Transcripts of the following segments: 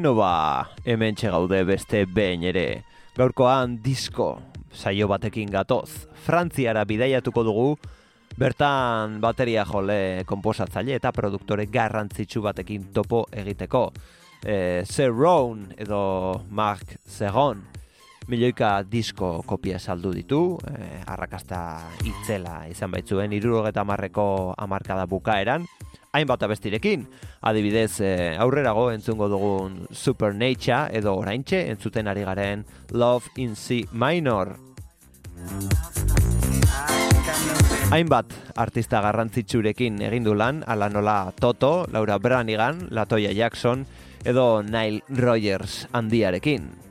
Bueno ba, hemen gaude beste behin ere. Gaurkoan disko saio batekin gatoz. Frantziara bidaiatuko dugu, bertan bateria jole konposatzaile eta produktore garrantzitsu batekin topo egiteko. E, Zerron edo Mark Zeron milioika disko kopia saldu ditu, e, arrakasta itzela izan baitzuen, irurogeta marreko amarkada bukaeran, hainbat abestirekin, adibidez e, aurrerago entzungo dugun Supernature edo oraintxe entzuten ari garen Love in C minor. Hainbat artista garrantzitsurekin egin du lan, ala nola Toto, Laura Branigan, Latoya Jackson edo Nile Rogers handiarekin.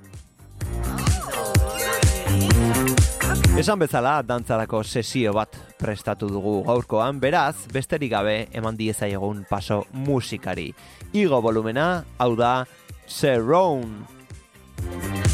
Esan bezala, dantzarako sesio bat prestatu dugu gaurkoan, beraz, besterik gabe eman diezaiegun paso musikari. Igo volumena, hau da, Zerone.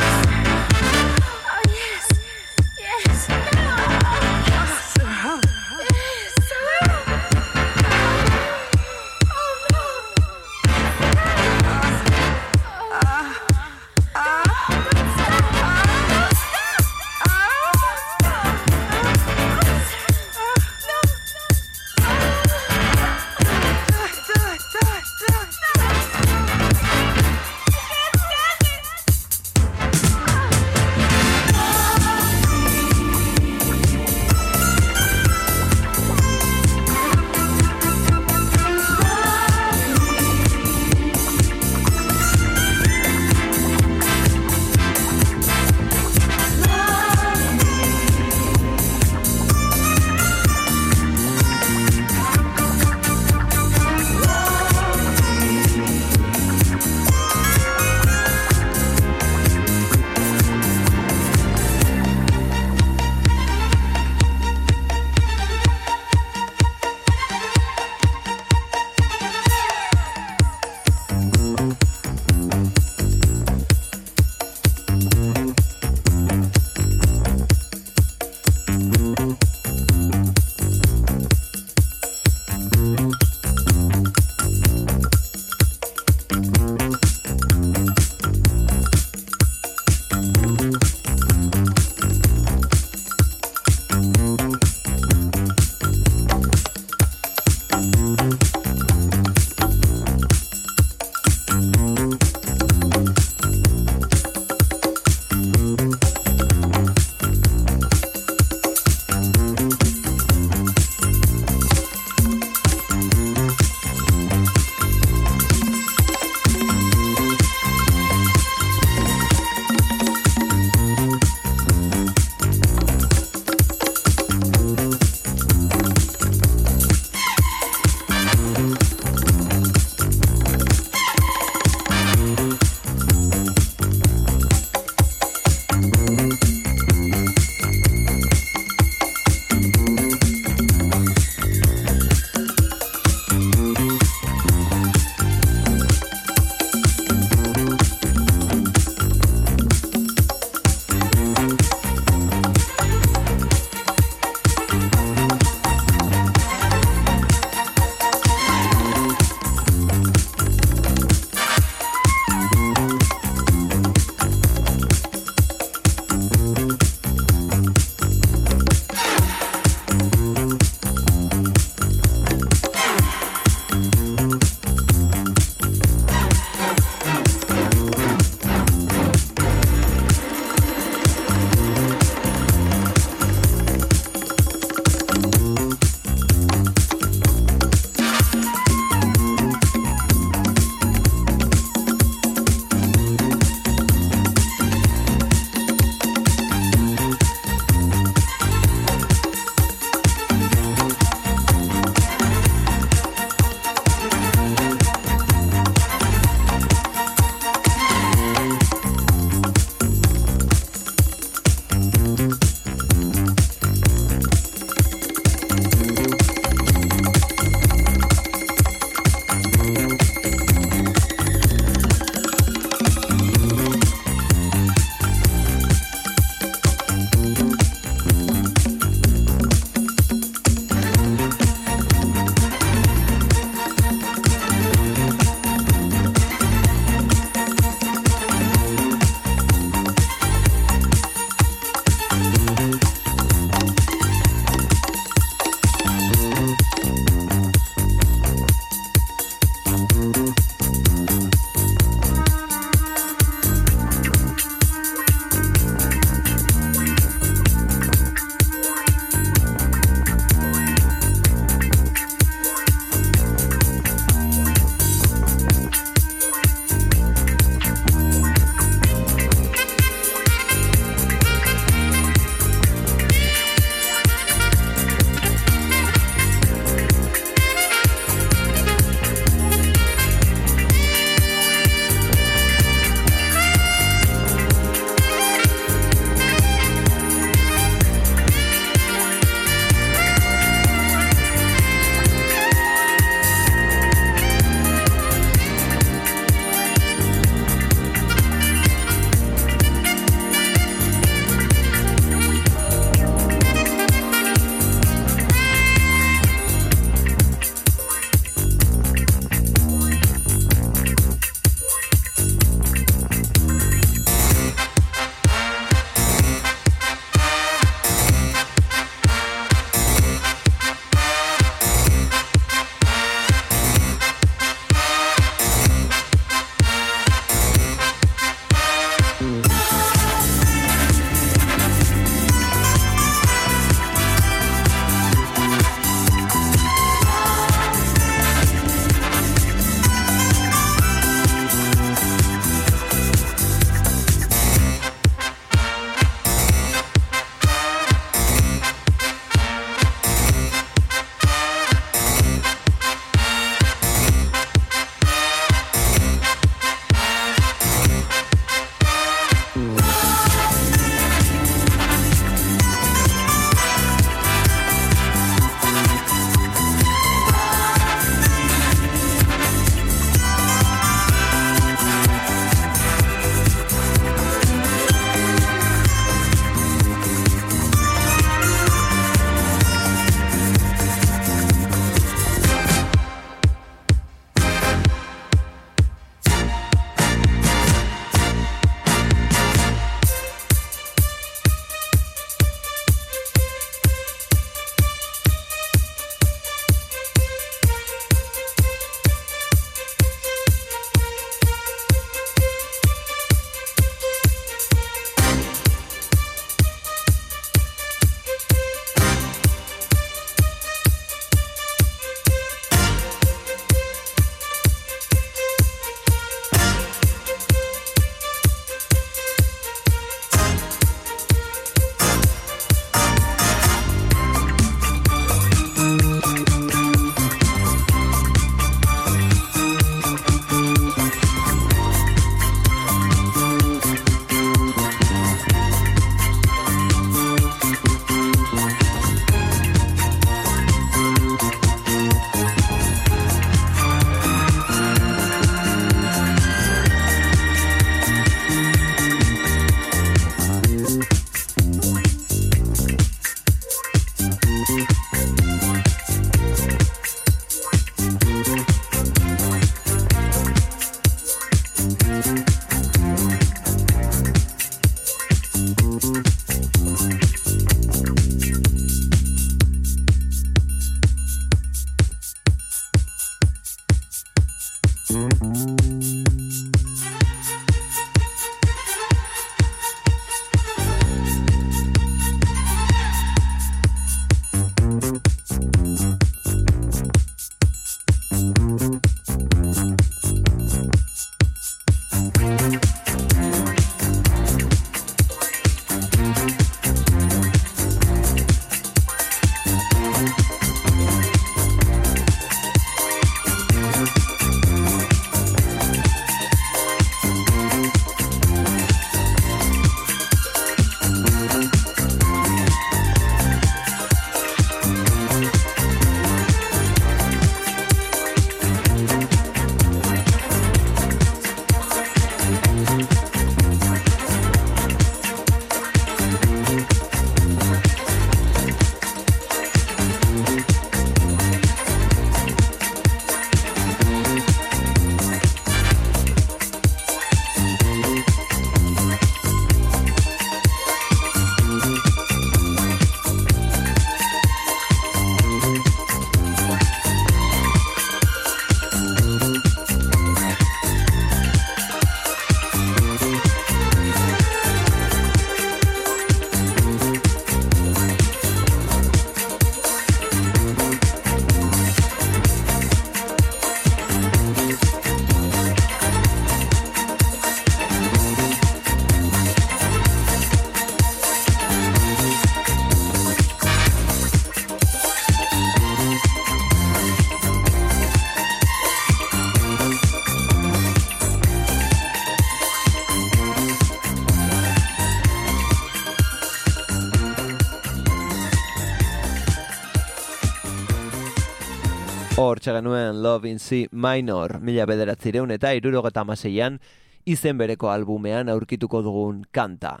Hor genuen Love in C Minor, mila bederatzireun eta irurogeta amaseian, izen bereko albumean aurkituko dugun kanta.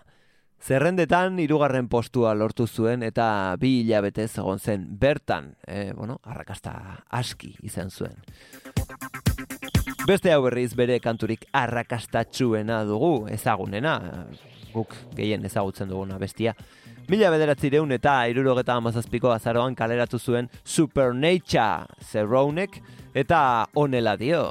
Zerrendetan hirugarren postua lortu zuen eta bi hilabetez egon zen bertan, e, bueno, arrakasta aski izan zuen. Beste hau berriz bere kanturik arrakastatxuena dugu, ezagunena, guk gehien ezagutzen duguna bestia. Mila bederatzireun eta irurogeta amazazpiko azaroan kaleratu zuen Supernature Zerrounek eta onela dio.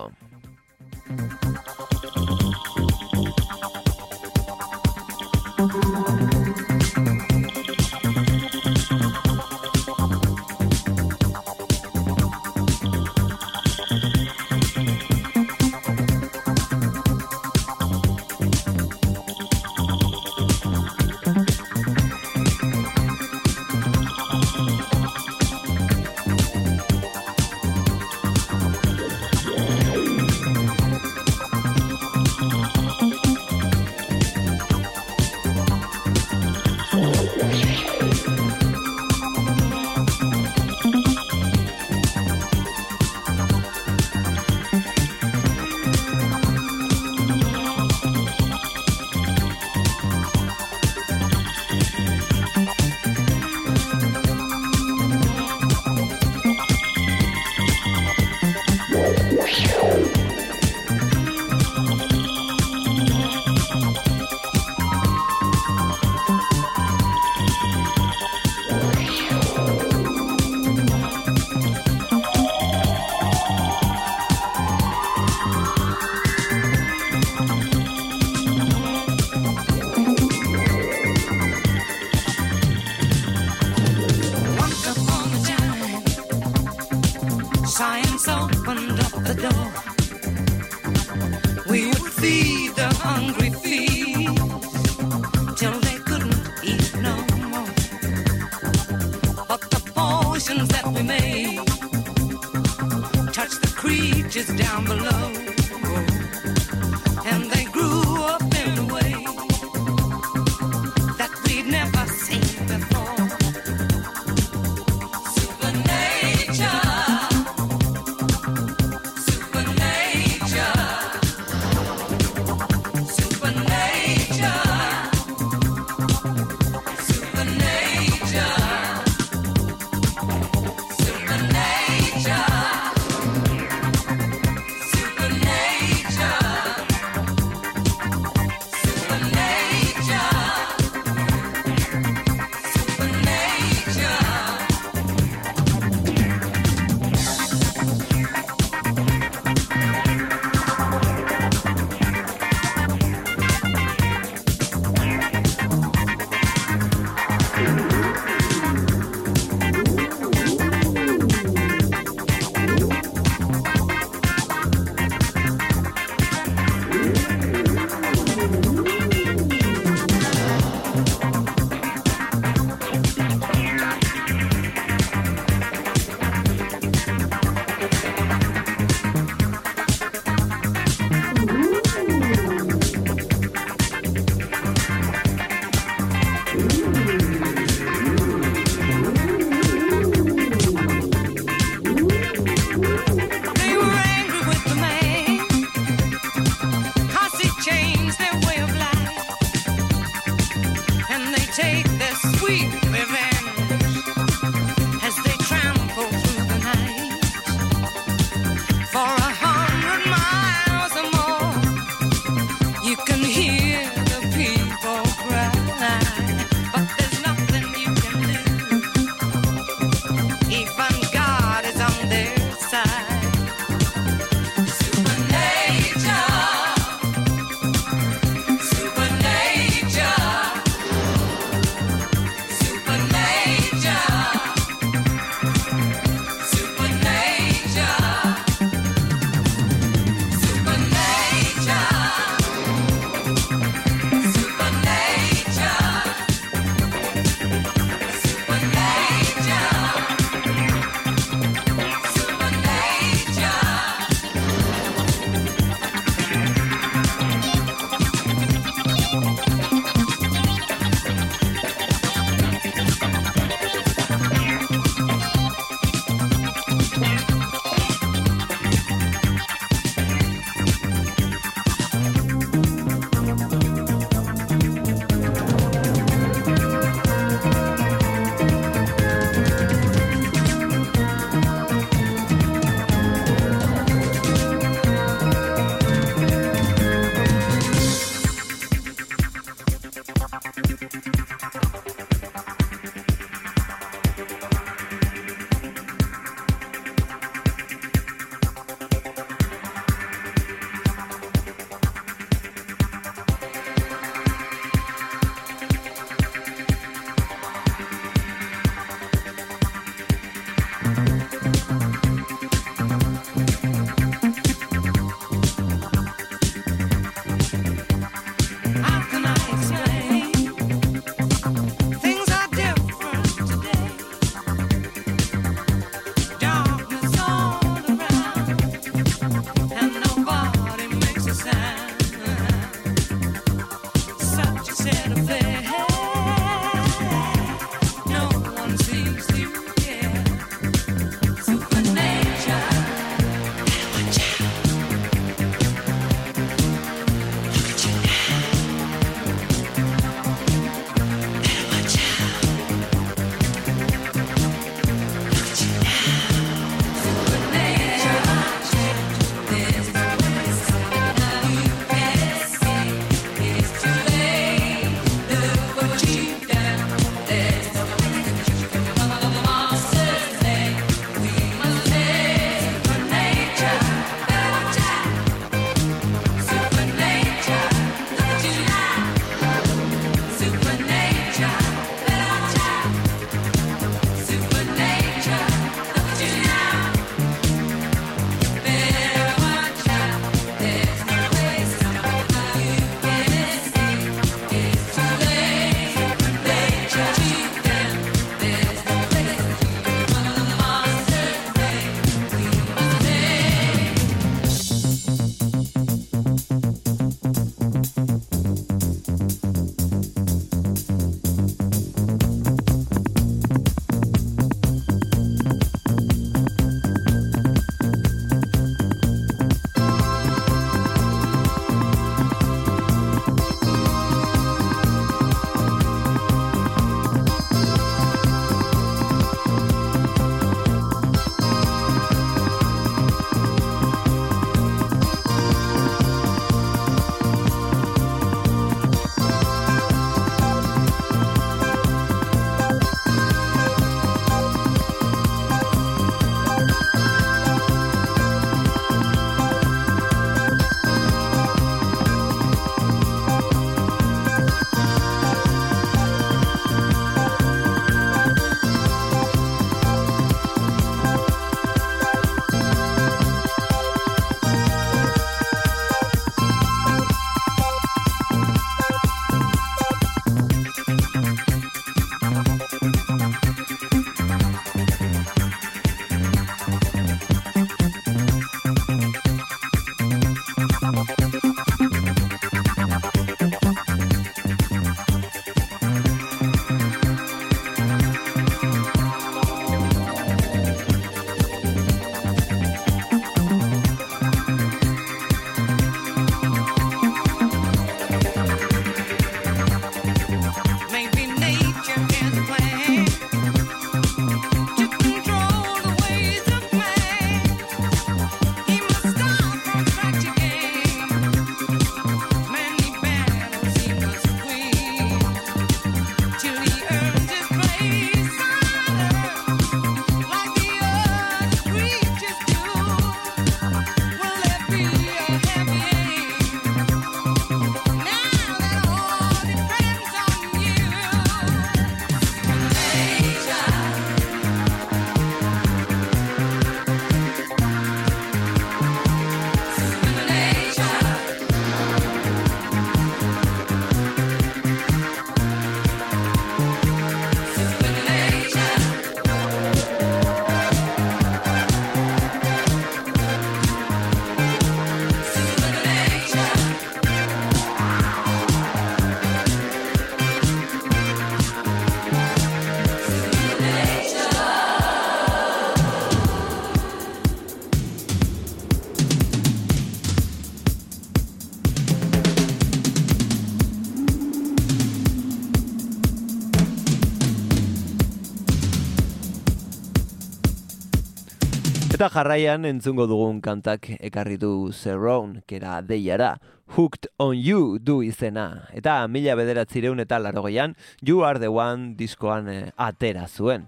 Eta jarraian entzungo dugun kantak ekarri du Zerrone, kera deiara, Hooked on You du izena. Eta mila bederatzireun eta larogeian, You Are The One diskoan eh, atera zuen.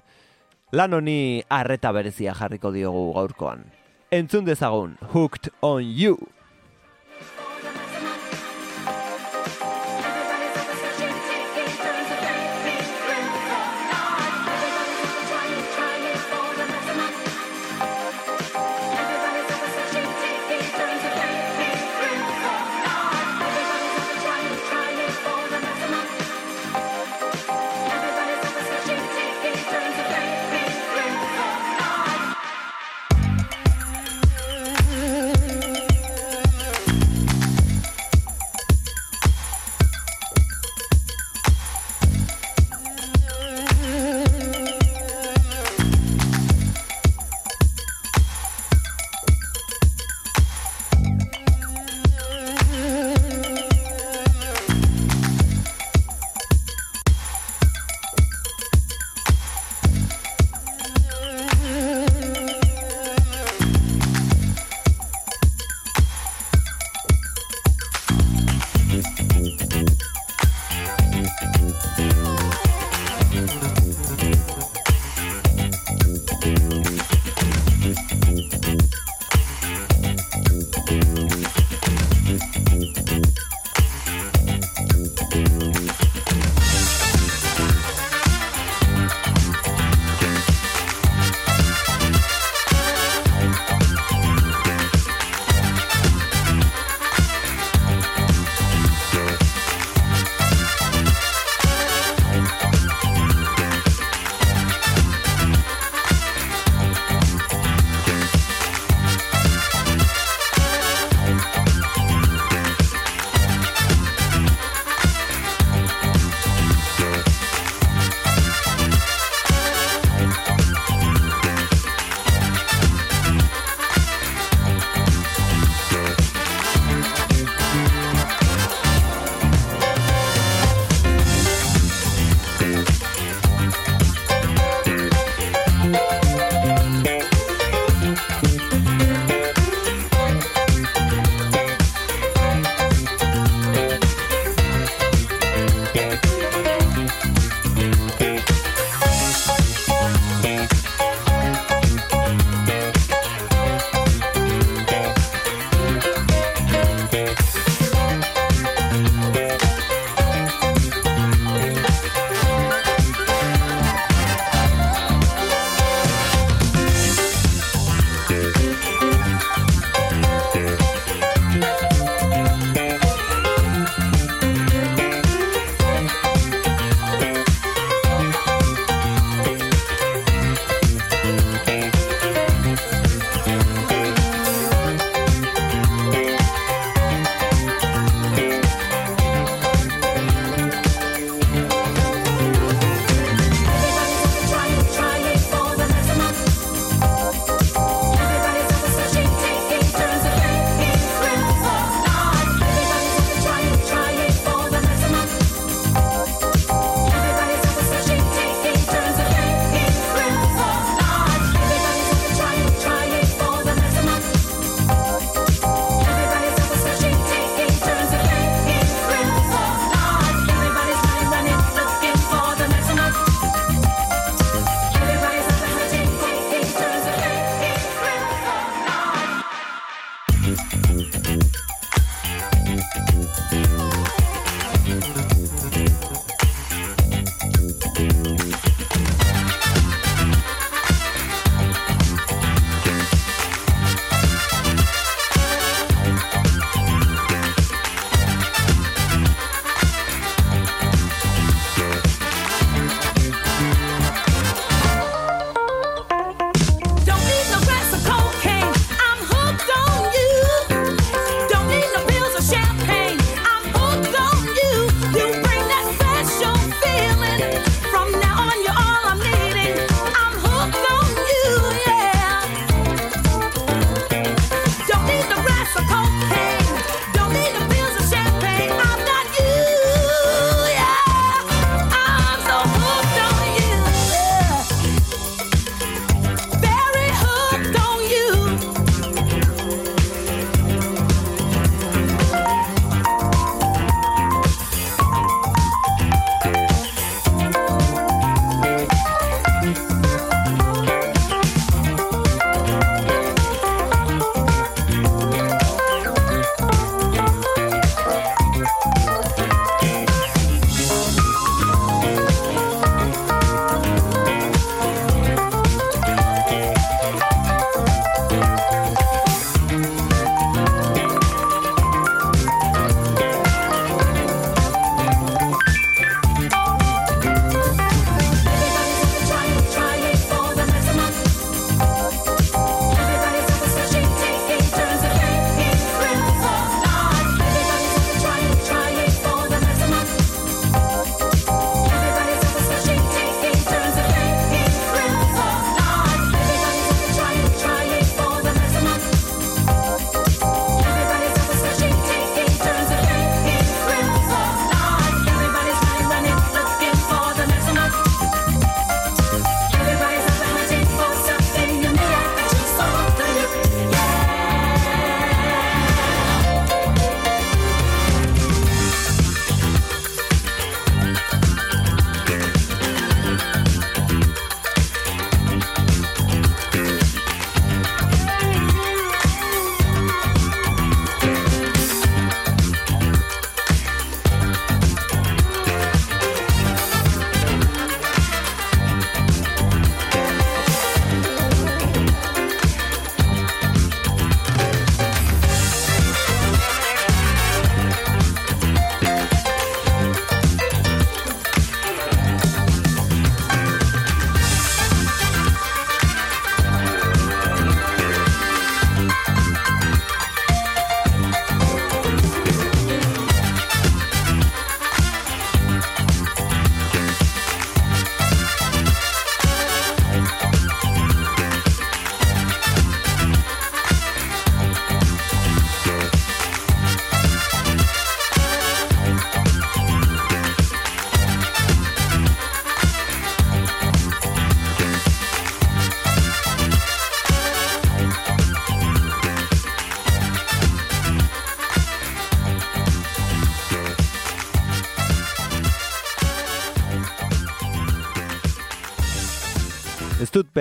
Lan honi arreta berezia jarriko diogu gaurkoan. Entzun dezagun, Hooked on You.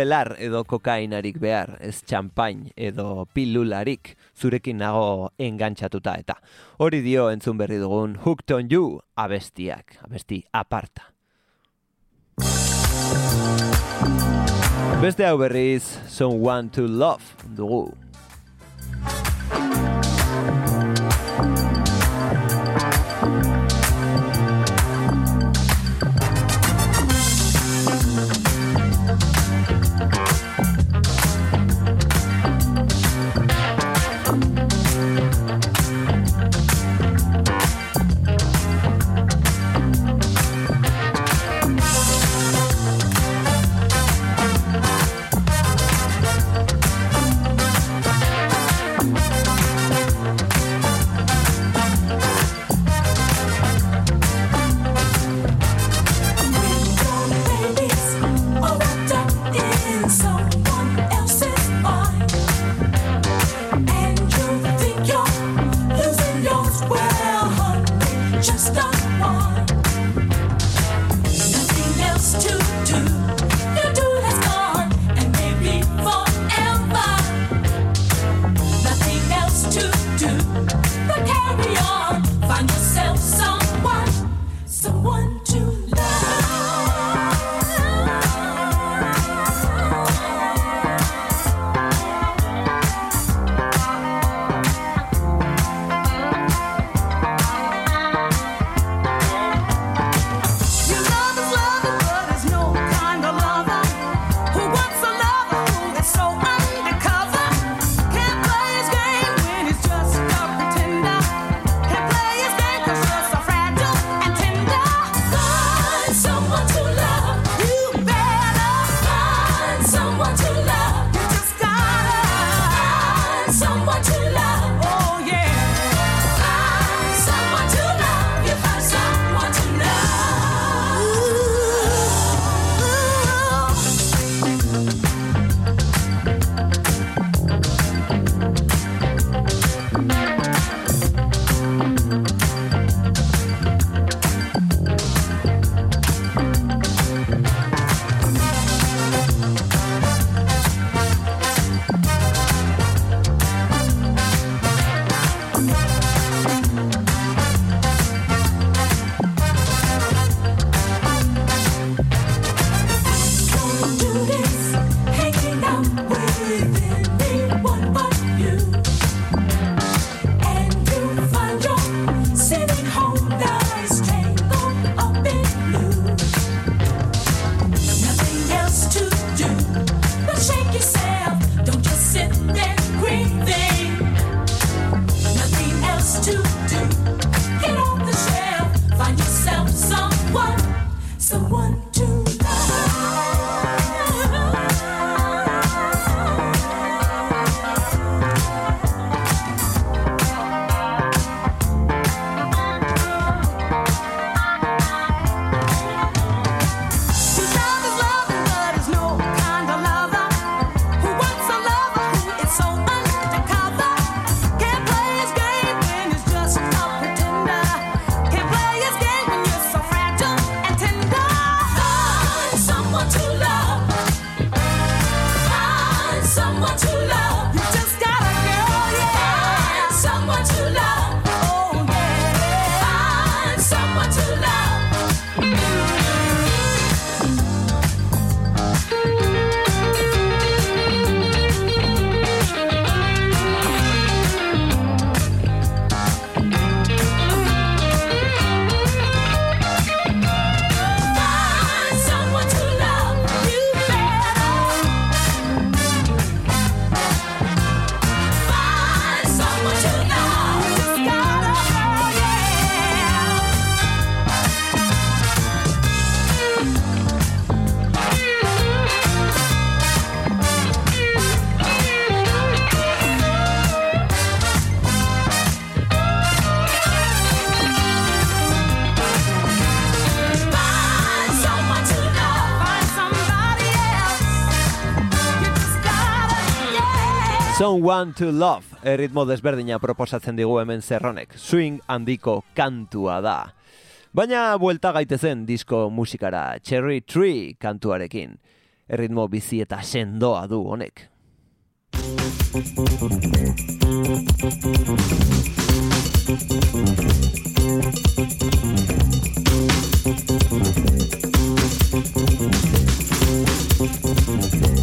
pelar edo kokainarik behar, ez txampain edo pilularik zurekin nago engantxatuta eta. Hori dio entzun berri dugun Hooked on You abestiak, abesti aparta. Beste hau berriz, Someone to Love dugu. Someone to Love eh, erritmo desberdina proposatzen digu hemen zerronek. Swing handiko kantua da. Baina buelta gaitezen disko musikara Cherry Tree kantuarekin. Eh, erritmo bizi eta sendoa du honek.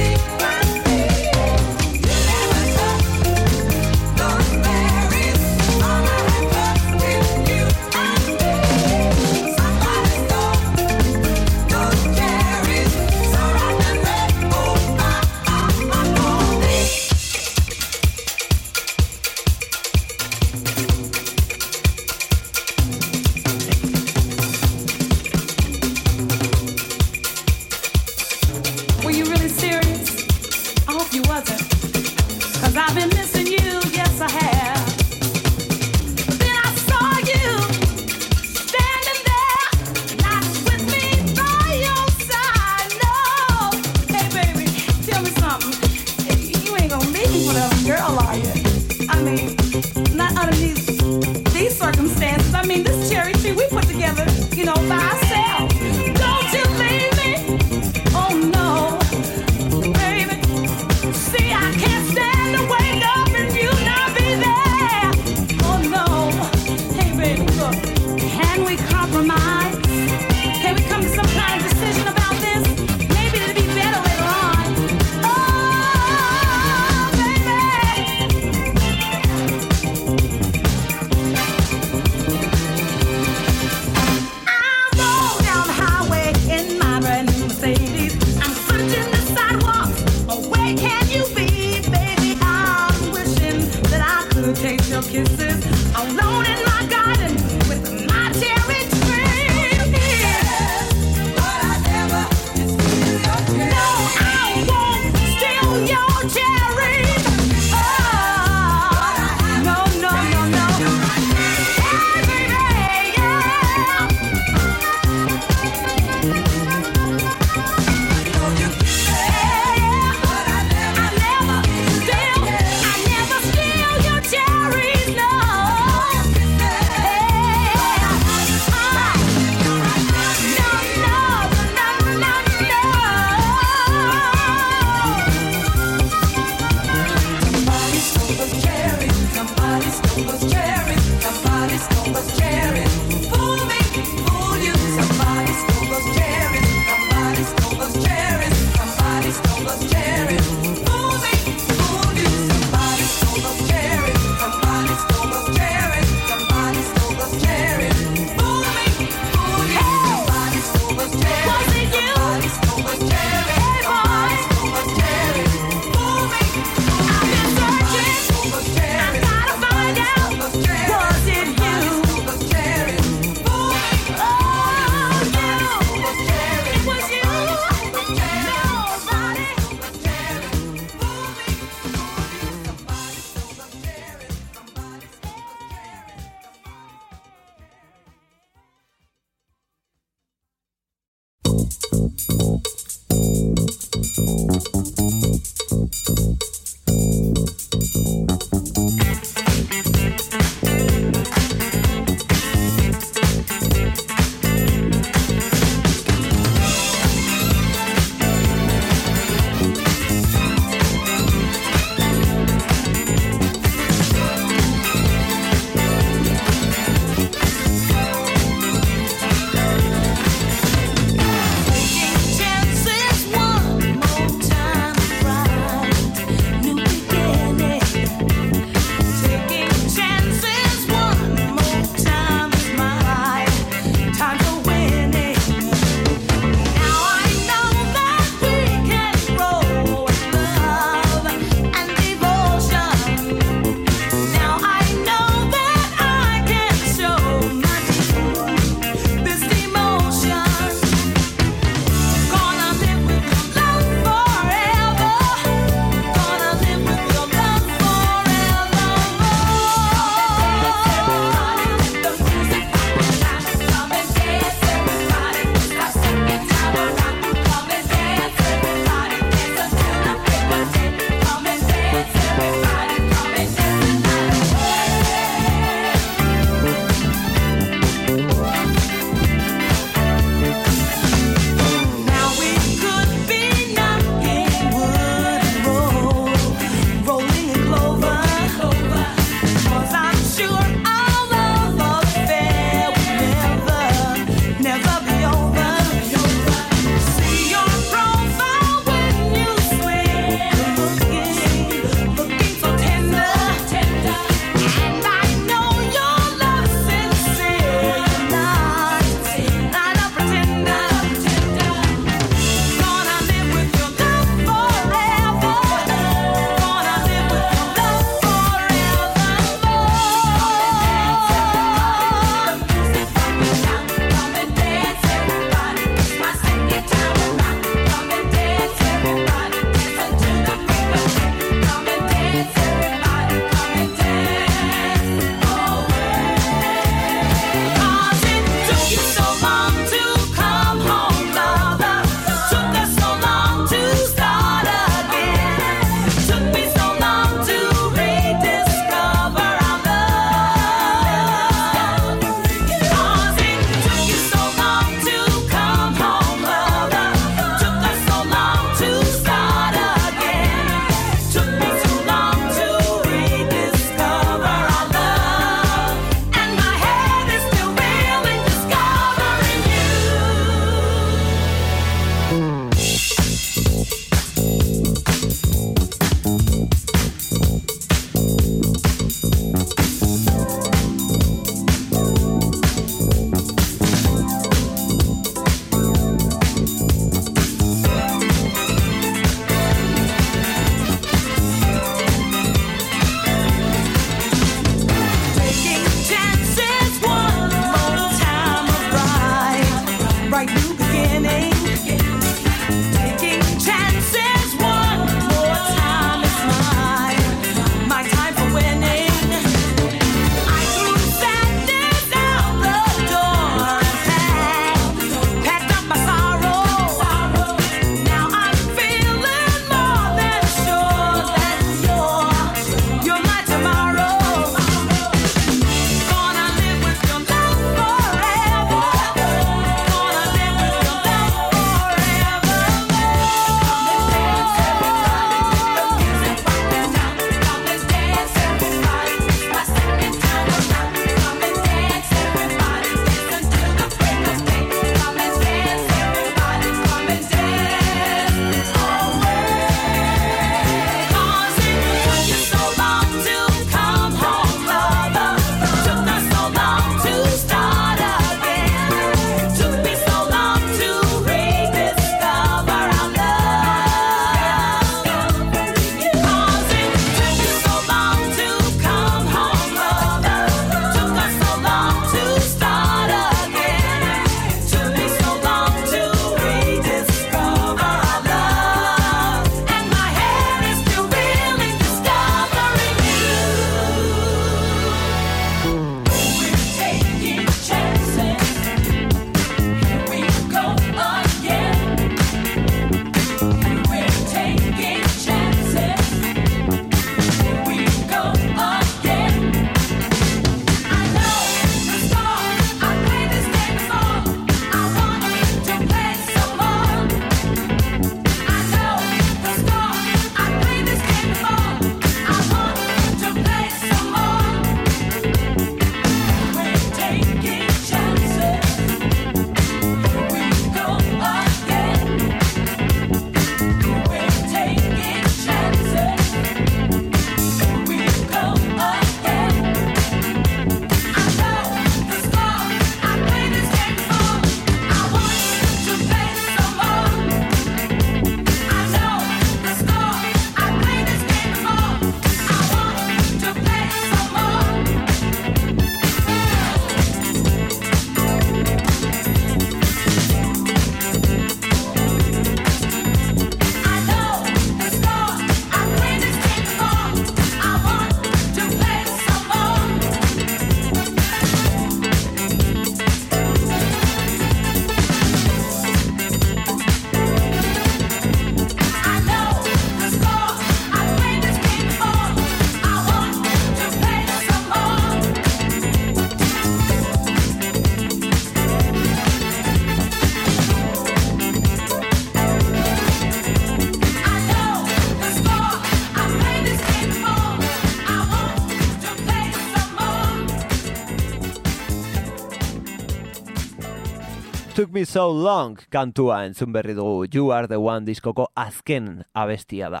Me So Long kantua entzun berri dugu You Are The One diskoko azken abestia da.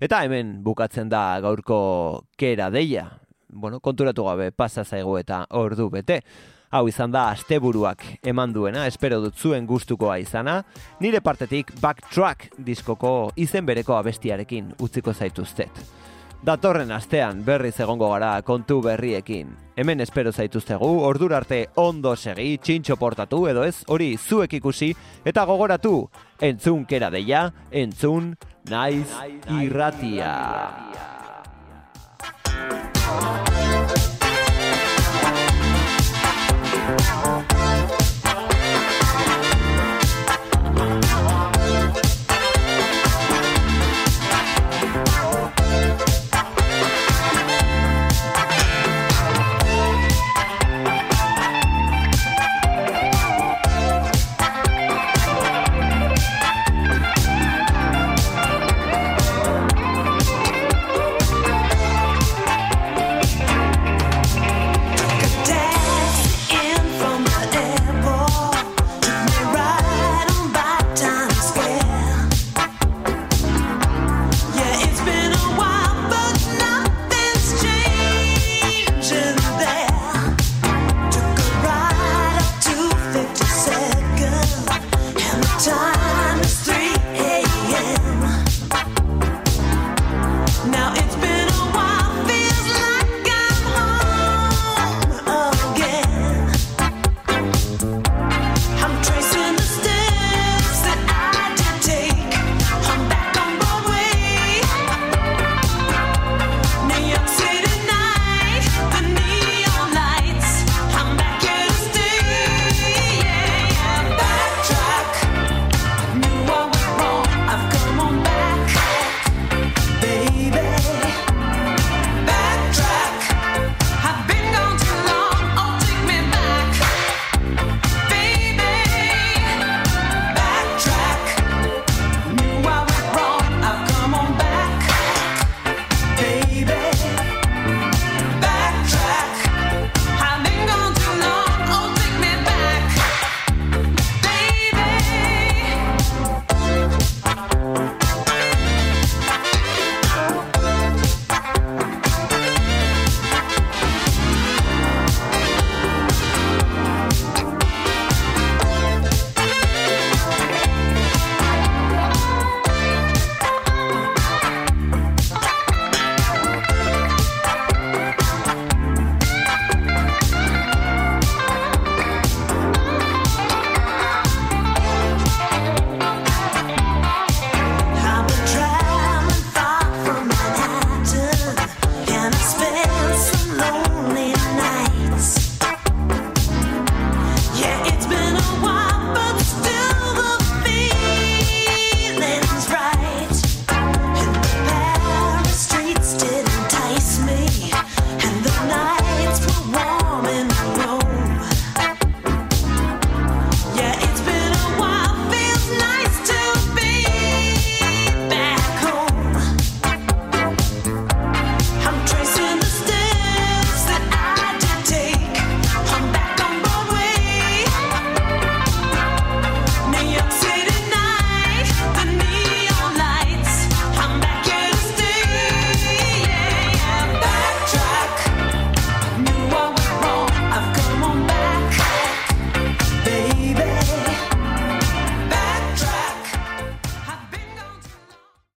Eta hemen bukatzen da gaurko kera deia. Bueno, konturatu gabe pasa zaigu eta ordu bete. Hau izan da asteburuak eman duena, espero dut zuen gustukoa izana. Nire partetik Backtrack diskoko izen bereko abestiarekin utziko zaituztet. Datorren astean berriz egongo gara kontu berriekin. Hemen espero zaituztegu, ordura arte ondo segi, txintxo portatu edo ez, hori zuek ikusi, eta gogoratu, entzun kera deia, entzun naiz irratia.